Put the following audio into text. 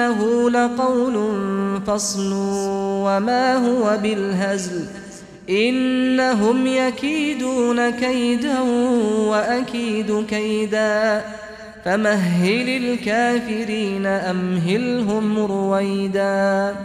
إنه لقول فصل وما هو بالهزل إنهم يكيدون كيدا وأكيد كيدا فمهل الكافرين أمهلهم رويداً